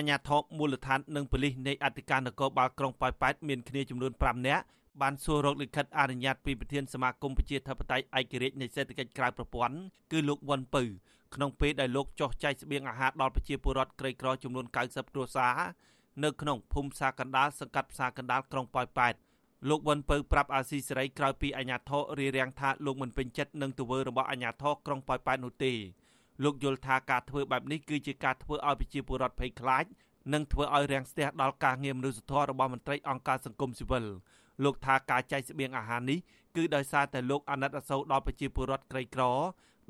អាជ្ញាធរមូលដ្ឋាននិងប៉ូលីសនៃអធិការនគរបាលក្រុងប៉ោយប៉ែតមានគ្នាចំនួន5នាក់បានសួររកលិខិតអនុញ្ញាតពីប្រធានសមាគមប្រជាធិបតេយ្យឯករាជ្យនៃសេដ្ឋកិច្ចក្រៅប្រព័ន្ធគឺលោកវ៉ុនពៅក្នុងពេលដែលលោកចោះចែកស្បៀងអាហារដល់ប្រជាពលរដ្ឋក្រីក្រចំនួន90គ្រួសារនៅក្នុងភូមិផ្សារកណ្ដាលសង្កាត់ផ្សារកណ្ដាលក្រុងប៉ោយប៉ែតលោកវ៉ុនពៅប្រាប់អាស៊ីសេរីក្រោយពីអាញាធររៀបរៀងថាលោកមិនពេញចិត្តនឹងទង្វើរបស់អាញាធរក្រុងប៉ោយប៉ែតនោះទេ លោកយល់ថាការធ្វើបែបនេះគឺជាការធ្វើឲ្យប្រជាពលរដ្ឋភ័យខ្លាចនិងធ្វើឲ្យរាំងស្ទះដល់ការងារមនុស្សធម៌របស់មន្ត្រីអង្គការសង្គមស៊ីវិលលោកថាការចែកស្បៀងអាហារនេះគឺដោយសារតែលោកអាណិតអាសូរដល់ប្រជាពលរដ្ឋក្រីក្រ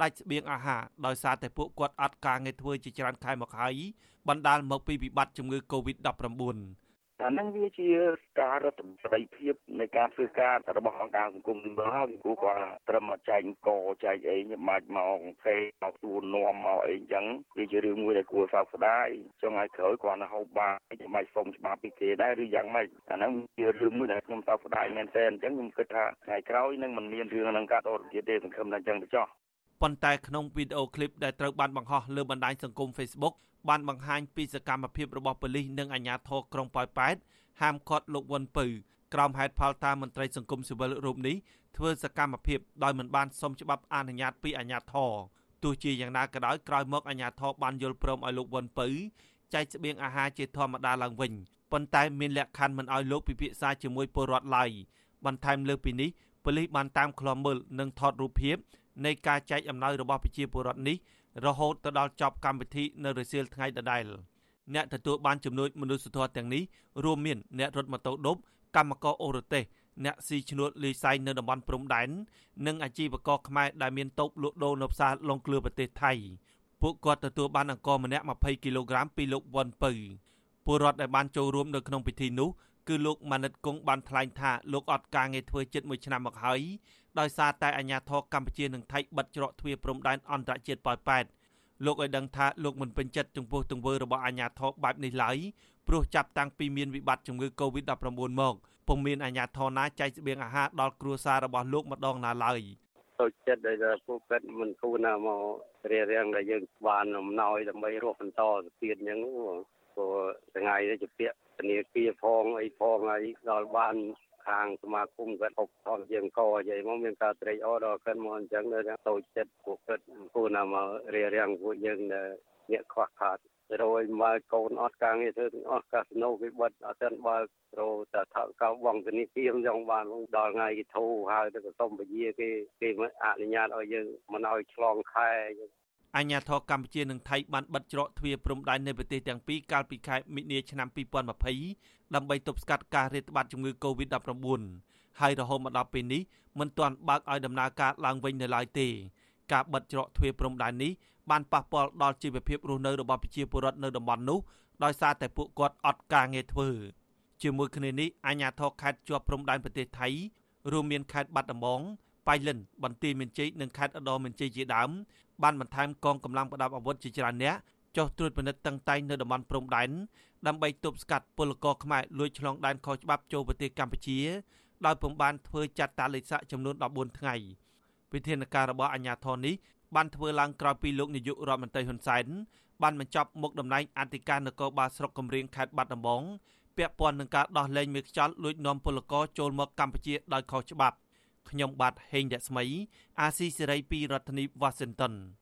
ដាច់ស្បៀងអាហារដោយសារតែពួកគាត់អត់ការងារធ្វើជាច្រើនខែមកហើយបណ្ដាលមកពីវិបត្តិជំងឺ Covid-19 អាហ្នឹងវាជាការរដ្ឋបតីភាពនៃការធ្វើការរបស់អង្គការសង្គមស៊ីវិលហើយព្រោះគាត់ត្រឹមមកចែកកចែកអីមិនមកផ្សេងមកទួនាំមកអីអញ្ចឹងវាជារឿងមួយដែលគួរសោកស្ដាយចង់ឲ្យក្រោយគាត់ទៅហូបបាយមិនសុំច្បាប់ពីគេដែរឬយ៉ាងម៉េចអាហ្នឹងជារឿងមួយដែលខ្ញុំសោកស្ដាយមែនទែនអញ្ចឹងខ្ញុំគិតថាថ្ងៃក្រោយនឹងមិនមានរឿងហ្នឹងកើតតទៀតទេសង្ឃឹមថាអញ្ចឹងទៅចោះប៉ុន្តែក្នុងវីដេអូឃ្លីបដែលត្រូវបានបង្ហោះលើបណ្ដាញសង្គម Facebook បានបង្ហាញពីសកម្មភាពរបស់ប៉ូលីសនិងអាជ្ញាធរក្រុងប៉ោយប៉ែតហាមឃាត់លោកវ៉ុនពៅក្រោមហេតុផលតាមមន្ត្រីសង្គមស៊ីវិលរូបនេះធ្វើសកម្មភាពដោយមិនបានសុំច្បាប់អនុញ្ញាតពីអាជ្ញាធរទោះជាយ៉ាងណាក៏ដោយក្រោយមកអាជ្ញាធរបានយល់ព្រមឲ្យលោកវ៉ុនពៅចែកស្បៀងអាហារជាធម្មតាឡើងវិញប៉ុន្តែមានលក្ខខណ្ឌមិនឲ្យលោកពិភាក្សាជាមួយពលរដ្ឋឡើយបន្ថែមលើពីនេះប៉ូលីសបានតាមឃ្លាំមើលនិងថតរូបភាពនៃការចែកអំណោយរបស់ប្រជាពលរដ្ឋនេះ រហូតទៅដល់ចប់កម្មវិធីនៅរសៀលថ្ងៃដដែលអ្នកទទួលបានជំនួយមនុស្សធម៌ទាំងនេះរួមមានអ្នករត់ម៉ូតូឌុបកម្មករអូរ៉ូទេសអ្នកស៊ីឈ្នួលលីសៃនៅតំបន់ព្រំដែននិងអាជីវករខ្មែរដែលមានតូបលក់ដូរនៅផ្សារឡុងគ្លឿប្រទេសថៃពួកគាត់ទទួលបានអង្ករម្នាក់20គីឡូក្រាមពីលោកវ៉ុនពៅពលរដ្ឋដែលបានចូលរួមនៅក្នុងពិធីនោះ គឺលោកម៉ាណិតគង់បានថ្លែងថាលោកអត់ការងារធ្វើជិត1ឆ្នាំមកហើយដោយសារតែអាញាធរកម្ពុជានិងថៃបិទច្រកទ្វារព្រំដែនអន្តរជាតិប៉ោយប៉ែតលោកឲ្យដឹងថាលោកមិនពេញចិត្តចំពោះទង្វើរបស់អាញាធរបែបនេះឡើយព្រោះចាប់តាំងពីមានវិបត្តិជំងឺ Covid-19 មកពុំមានអាញាធរណាចែកស្បៀងអាហារដល់គ្រួសាររបស់លោកម្ដងណាឡើយចូលចិត្តដែលពួកគាត់មិនគូណាមករៀបរៀងដែលយើងបានអំណោយដើម្បីរស់បន្តទៅទៀតអញ្ចឹង ព្រោះថ្ងៃនេះជាពាក្យធនាគារផងអីផងហើយដល់បានខាងសមាគមគាត់ហុកថតយើងកនិយាយមកមានការត្រេកអរដល់គាត់មកអញ្ចឹងនៅតូចចិត្តពួកគាត់គួរណាមករៀបរៀងពួកយើងអ្នកខ្វះខាតរយមកកូនអត់ការងារធ្វើទាំងអស់កាស៊ីណូគេបិទអត់ទាន់បើករោតែថៅកៅបងធនីគារចង់បានដល់ថ្ងៃគេធូរហើយទៅសុំពជាគេគេមិនអនុញ្ញាតឲ្យយើងមិនឲ្យឆ្លងខែ អាញាធរកម្ពុជានិងថៃបានបិទច្រកទ្វារព្រំដែននៃប្រទេសទាំងពីរកាលពីខែមិនិនាឆ្នាំ2020ដើម្បីទប់ស្កាត់ការរាតត្បាតជំងឺ Covid-19 ហើយរហូតមកដល់ពេលនេះមិនទាន់បើកឲ្យដំណើរការឡើងវិញនៅឡើយទេការបិទច្រកទ្វារព្រំដែននេះបានប៉ះពាល់ដល់ជីវភាពរស់នៅរបស់ប្រជាពលរដ្ឋនៅតំបន់នោះដោយសារតែពួកគាត់អត់ការងារធ្វើជាមួយគ្នានេះអាជ្ញាធរខេត្តជាប់ព្រំដែនប្រទេសថៃរួមមានខេត្តបាត់ដំបង បៃលិនបន្ទាយមានជ័យនិងខេត្តឧត្តរមានជ័យជាដើមបានបន្ថែមកងកម្លាំងប្រដាប់អាវុធជាច្រើនអ្នកចុះត្រួតពិនិត្យតឹងតែងនៅតំបន់ព្រំដែនដើម្បីទប់ស្កាត់ពលករខ្មែរលួចឆ្លងដែនខុសច្បាប់ចូលប្រទេសកម្ពុជាដោយពំបានធ្វើចាត់តាលេខសាក់ចំនួន14ថ្ងៃវិធានការរបស់អាជ្ញាធរនេះបានធ្វើឡើងក្រោយពីលោកនាយករដ្ឋមន្ត្រីហ៊ុនសែនបានបញ្ចប់មុខតំណែងអធិការនគរបាលស្រុកកំរៀងខេត្តបាត់ដំបងពាក់ព័ន្ធនឹងការដោះលែងមេខ្យល់លួចនាំពលករចូលមកកម្ពុជាដោយខុសច្បាប់ ខ្ញុំបាទហេងរស្មី អាស៊ីសេរីពីរដ្ឋធានី Washington